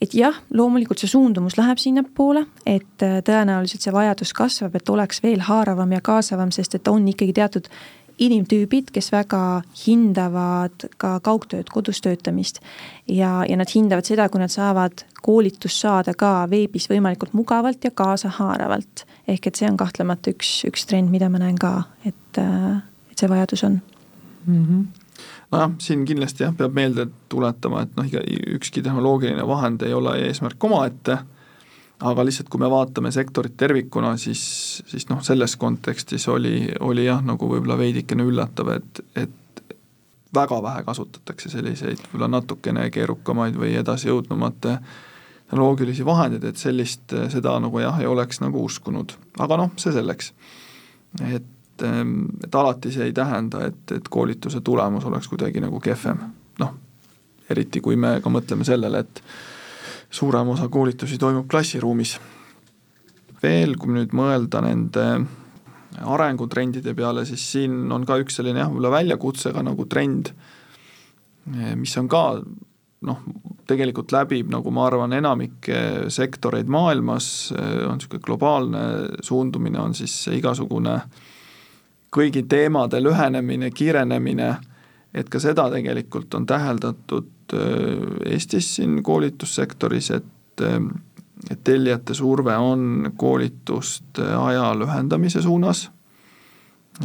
et jah, loomulikult see suundumus läheb sinnapoole, et äh, tõenäoliselt see vajadus kasvab, et oleks veel haaravam ja kaasavam, sest et on ikkagi teatud inimtüübid, kes väga hindavad ka kaugtööd, kodus töötamist. ja, ja nad hindavad seda, kui nad saavad koolitust saada ka veebis võimalikult mugavalt ja kaasahaaravalt. ehk et see on kahtlemata üks, üks trend, mida ma näen ka, et, äh, et see vajadus on mm. -hmm nojah, siin kindlasti jah, peab meelde tuletama, et noh, iga, ükski tehnoloogiline vahend ei ole eesmärk omaette, aga lihtsalt, kui me vaatame sektorit tervikuna, siis, siis noh, selles kontekstis oli, oli jah, nagu võib-olla veidikene üllatav, et, et väga vähe kasutatakse selliseid võib-olla natukene keerukamaid või edasijõudnumate tehnoloogilisi vahendeid, et sellist, seda nagu jah, ei oleks nagu uskunud, aga noh, see selleks. et et, ehm, et alati see ei tähenda, et, et koolituse tulemus oleks kuidagi nagu kehvem. noh, eriti kui me ka mõtleme sellele, et suurem osa koolitusi toimub klassiruumis. veel, kui nüüd mõelda nende arengutrendide peale, siis siin on ka üks selline jah, võib-olla väljakutsega nagu trend, mis on ka noh, tegelikult läbib, nagu ma arvan, enamikke sektoreid maailmas, on niisugune globaalne suundumine, on siis igasugune äh, kõigi teemade lühenemine, kiirenemine, et ka seda tegelikult on täheldatud äh, Eestis siin koolitussektoris, et äh, et tellijate surve on koolituste aja lühendamise suunas,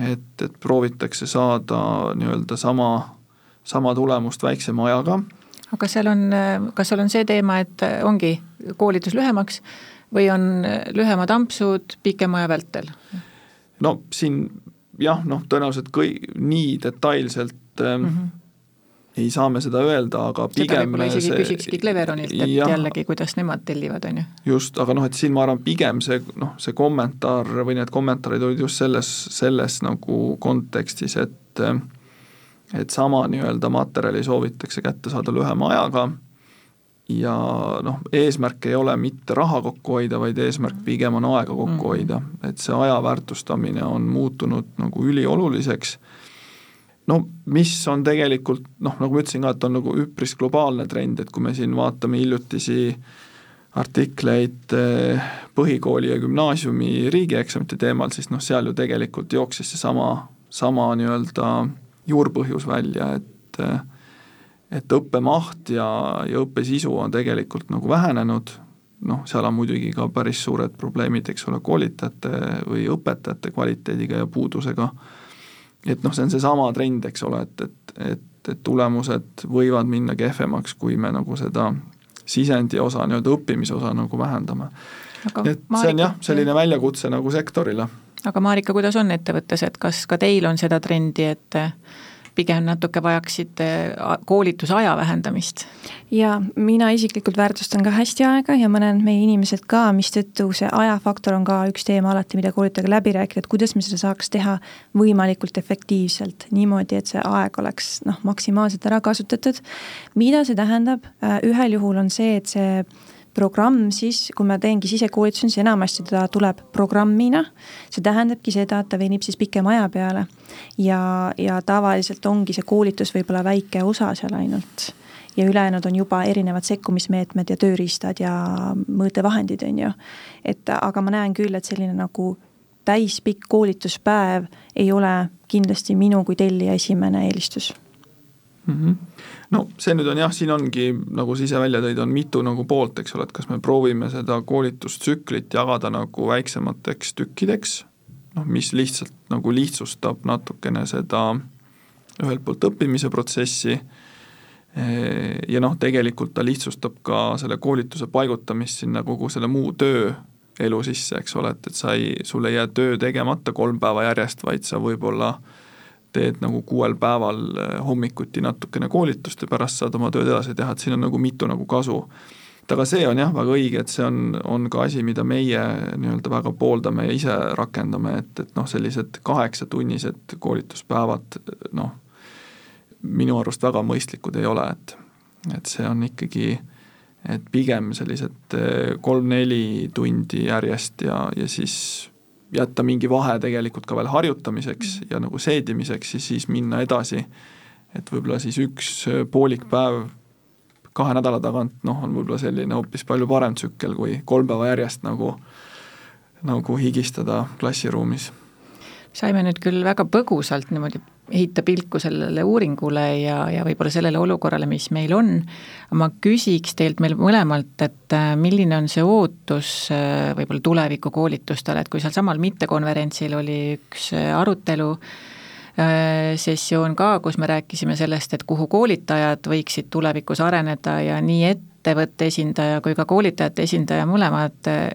et, et proovitakse saada nii-öelda sama, sama tulemust väiksema ajaga. aga seal on, kas seal on see teema, et ongi koolitus lühemaks või on lühemad ampsud pikema aja vältel? no siin jah, noh, tõenäoliselt kõi-, nii detailselt mm -hmm. ei saa me seda öelda, aga pigem seda võib-olla isegi see, küsikski Cleveronilt, et jah, jällegi, kuidas nemad tellivad, on ju. just, aga noh, et siin ma arvan, pigem see noh, see kommentaar või need kommentaarid olid just selles, selles nagu kontekstis, et et sama nii-öelda materjali soovitakse kätte saada lühema ajaga ja noh, eesmärk ei ole mitte raha kokku hoida, vaid eesmärk pigem on aega kokku mm. hoida, et see aja väärtustamine on muutunud nagu ülioluliseks, no mis on tegelikult noh, nagu ma ütlesin ka, et on nagu üpris globaalne trend, et kui me siin vaatame hiljutisi artikleid eh, põhikooli ja gümnaasiumi riigieksamite teemal, siis noh, seal ju tegelikult jooksis seesama, sama nii-öelda juurpõhjus välja, et äh, et õppemaht ja, ja õppe sisu on tegelikult nagu vähenenud, noh, seal on muidugi ka päris suured probleemid, eks ole, koolitajate või õpetajate kvaliteediga ja puudusega, et noh, see on seesama trend, eks ole, et, et, et, et tulemused võivad minna kehvemaks, kui me nagu seda sisendi osa, nii-öelda õppimise osa nagu vähendame. et Marika, see on jah, selline väljakutse nagu sektorile. aga Marika, kuidas on ettevõttes, et kas ka teil on seda trendi, et pigem natuke vajaksid koolitusaja vähendamist? jaa, mina isiklikult väärtustan ka hästi aega ja ma näen, et meie inimesed ka, mistõttu see ajafaktor on ka üks teema alati, mida koolitajaga läbi rääkida, et kuidas me seda saaks teha võimalikult efektiivselt, niimoodi, et see aeg oleks noh, maksimaalselt ära kasutatud. mida see tähendab, äh, ühel juhul on see, et see programm siis, kui ma teengi sisekoolitusi, siis enamasti ta tuleb programmina. see tähendabki seda, et ta venib siis pikema aja peale. ja, ja tavaliselt ongi see koolitus võib-olla väike osa seal ainult ja ülejäänud on juba erinevad sekkumismeetmed ja tööriistad ja mõõtevahendid, on ju. et aga ma näen küll, et selline nagu täispikk koolituspäev ei ole kindlasti minu kui tellija esimene eelistus mm. -hmm. no see nüüd on jah, siin ongi, nagu sa ise välja tõid, on mitu nagu poolt, eks ole, et kas me proovime seda koolitustsüklit jagada nagu väiksemateks tükkideks, noh, mis lihtsalt nagu lihtsustab natukene seda ühelt poolt õppimise protsessi ja noh, tegelikult ta lihtsustab ka selle koolituse paigutamist sinna kogu selle muu tööelu sisse, eks ole, et, et sa ei, sul ei jää töö tegemata kolm päeva järjest, vaid sa võib-olla teed nagu kuuel päeval eh, hommikuti natukene koolitust ja pärast saad oma tööd edasi teha, et siin on nagu mitu nagu kasu. et aga see on jah, väga õige, et see on, on ka asi, mida meie nii-öelda väga pooldame ja ise rakendame, et, et noh, sellised kaheksatunnised koolituspäevad noh, minu arust väga mõistlikud ei ole, et et see on ikkagi, et pigem sellised eh, kolm-neli tundi järjest ja, ja siis jätta mingi vahe tegelikult ka veel harjutamiseks mm. ja nagu seedimiseks ja siis minna edasi, et võib-olla siis üks eh, poolik päev kahe nädala tagant, noh, on võib-olla selline hoopis palju parem tsükkel, kui kolm päeva järjest nagu, nagu higistada klassiruumis saime nüüd küll väga põgusalt niimoodi heita pilku sellele uuringule ja, ja võib-olla sellele olukorrale, mis meil on, ma küsiks teilt meil mõlemalt, et äh, milline on see ootus äh, võib-olla tulevikukoolitustele, et kui sealsamal mittekonverentsil oli üks äh, arutelu, sessioon ka, kus me rääkisime sellest, et kuhu koolitajad võiksid tulevikus areneda ja nii et ettevõtte esindaja kui ka koolitajate esindaja mõlemad äh,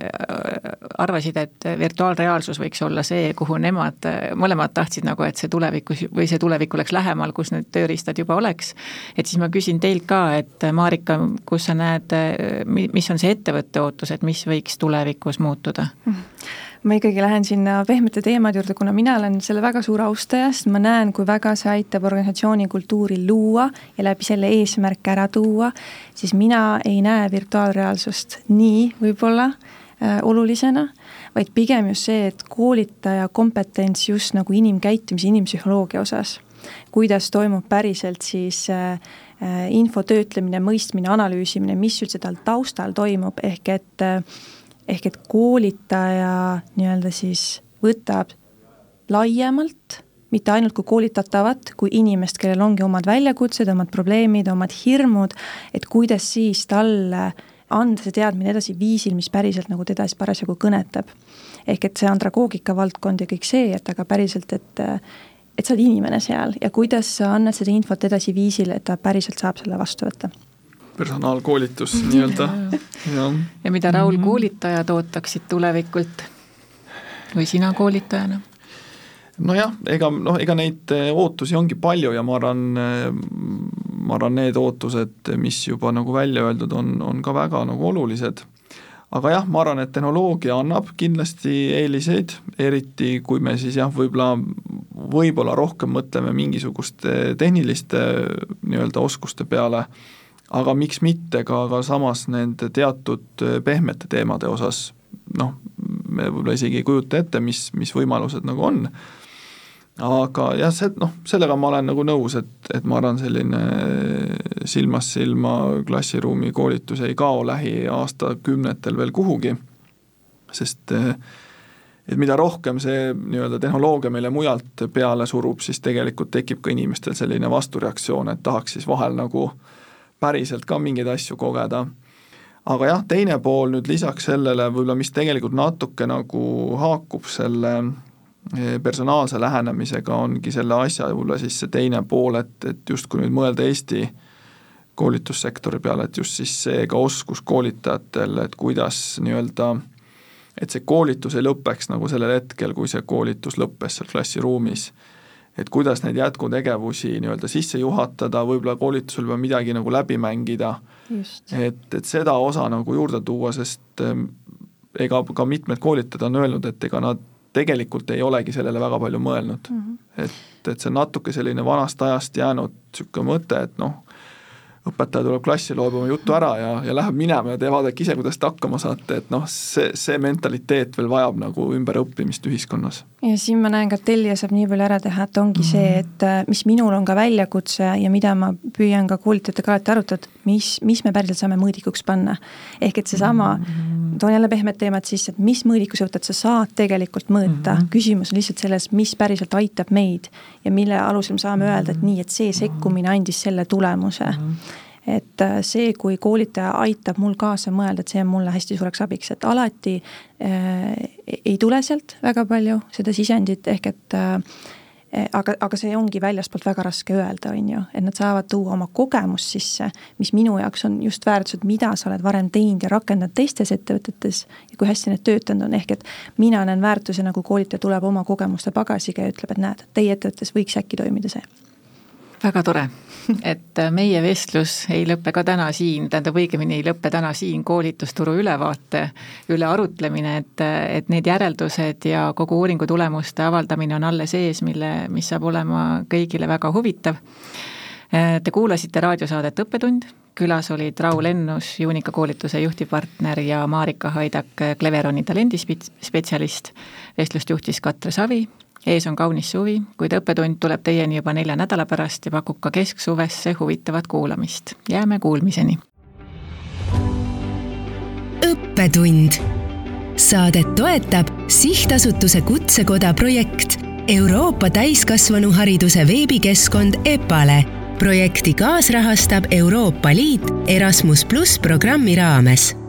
arvasid, et virtuaalreaalsus võiks olla see, kuhu nemad mõlemad tahtsid nagu, et see tulevikus või see tulevik oleks lähemal, kus need tööriistad juba oleks. et siis ma küsin teilt ka, et Marika, kus sa näed, mis on see ettevõtte ootus, et mis võiks tulevikus muutuda? Ma ikkagi lähen sinna pehmete teemade juurde, kuna mina olen selle väga suur austaja, sest ma näen, kui väga see aitab organisatsiooni kultuuri luua ja läbi selle eesmärke ära tuua, siis mina ei näe virtuaalreaalsust nii võib-olla äh, olulisena, vaid pigem just see, et koolitaja kompetents just nagu inimkäitumise, inimpsühholoogia osas, kuidas toimub päriselt siis äh, äh info töötlemine, mõistmine, analüüsimine, mis üldse tal taustal toimub, ehk et äh, ehk et koolitaja nii-öelda siis võtab laiemalt, mitte ainult kui koolitatavat, kui inimest, kellel ongi omad väljakutsed, omad probleemid, omad hirmud, et kuidas siis talle anda see teadmine edasi viisil, mis päriselt nagu teda siis parasjagu kõnetab. ehk et see andragoogika valdkond ja kõik see, et aga päriselt, et et sa oled inimene seal ja kuidas sa annad seda infot edasi viisil, et ta päriselt saab selle vastu võtta personaalkoolitus nii-öelda, *laughs* ja mida Raul mhm. koolitajad ootaksid tulevikult või sina koolitajana? nojah, ega noh, ega neid eh, ootusi ongi palju ja ma arvan, eh, ma arvan, need ootused, mis juba nagu välja öeldud on, on ka väga nagu olulised. aga jah, ma arvan, et tehnoloogia annab kindlasti eeliseid, eriti kui me siis jah, võib-olla, võib-olla rohkem mõtleme mingisuguste tehniliste nii-öelda oskuste peale aga miks mitte ka, ka samas nende teatud äh, pehmete teemade osas, noh, me võib-olla isegi ei kujuta ette, mis, mis võimalused nagu on, aga jah, see, noh, sellega ma olen nagu nõus, et, et ma arvan, selline silmast silma klassiruumi koolitus ei kao lähiaastakümnetel veel kuhugi, sest äh, et mida rohkem see nii-öelda tehnoloogia meile mujalt peale surub, siis tegelikult tekib ka inimestel selline vastureaktsioon, et tahaks siis vahel nagu äh, päriselt ka mingeid asju kogeda. aga jah, teine pool nüüd lisaks sellele võib-olla, mis tegelikult natuke nagu haakub selle eh, personaalse lähenemisega, ongi selle asja võib-olla siis see teine pool, et, et justkui nüüd mõelda Eesti koolitussektori peale, et just siis see ka oskus koolitajatel, et kuidas nii-öelda et see koolitus ei lõpeks nagu sellel hetkel, kui see koolitus lõppes seal klassiruumis et kuidas neid jätkutegevusi nii-öelda sisse juhatada, võib-olla koolitusel peab midagi nagu läbi mängida, et, et seda osa nagu juurde tuua, sest ähm, ega ka mitmed koolitajad on öelnud, et ega nad tegelikult ei olegi sellele väga palju mõelnud mm. -hmm. et, et see on natuke selline vanast ajast jäänud niisugune mõte, et noh, õpetaja tuleb klassi, loeb oma jutu ära ja, ja läheb minema ja te vaadake ise, kuidas te hakkama saate, et noh, see, see mentaliteet veel vajab nagu ümberõppimist ühiskonnas. ja siin ma näen ka, et tellija saab nii palju ära teha, et ongi mm -hmm. see, et äh, mis minul on ka väljakutse ja mida ma püüan ka koolitajatega alati arutada, mis, mis me päriselt saame mõõdikuks panna. ehk et seesama mm, -hmm. toon jälle pehmed teemad sisse, et mis mõõdikusõudet sa saad tegelikult mõõta mm, -hmm. küsimus on lihtsalt selles, mis päriselt aitab meid ja mille alusel me saame öelda, et nii, et see sekkumine andis selle tulemuse mm. -hmm et äh, see, kui koolitaja aitab mul kaasa mõelda, et see on mulle hästi suureks abiks, et alati äh, ei tule sealt väga palju seda sisendit, ehk et äh, aga, aga see ongi väljastpoolt väga raske öelda, on ju, et nad saavad tuua oma kogemust sisse, mis minu jaoks on just väärtused, mida sa oled varem teinud ja rakendanud teistes ettevõtetes ja kui hästi need töötanud on, ehk et mina näen väärtusena, kui koolitaja tuleb oma kogemuste pagasiga ja ütleb, et näed, teie ettevõttes võiks äkki toimida see. Väga tore, *laughs* et meie vestlus ei lõpe ka täna siin, tähendab õigemini ei lõpe täna siin koolitusturu ülevaate üle arutlemine, et, et need järeldused ja kogu uuringu tulemuste avaldamine on alles ees, mille, mis saab olema kõigile väga huvitav. Te kuulasite raadiosaadet Õppetund, külas olid Raul Ennus, Juunika koolituse juhtivpartner ja Marika Haidak, Cleveroni talendispetsialist. vestlust juhtis Katre Savi, ees on kaunis suvi, kuid õppetund tuleb teieni juba nelja nädala pärast ja pakub ka kesksuvesse huvitavat kuulamist. jääme kuulmiseni. õppetund. Saadet toetab sihtasutuse Kutsekoda projekt Euroopa täiskasvanuhariduse veebikeskkond EPALE. projekti kaasrahastab Euroopa Liit Erasmus pluss programmi raames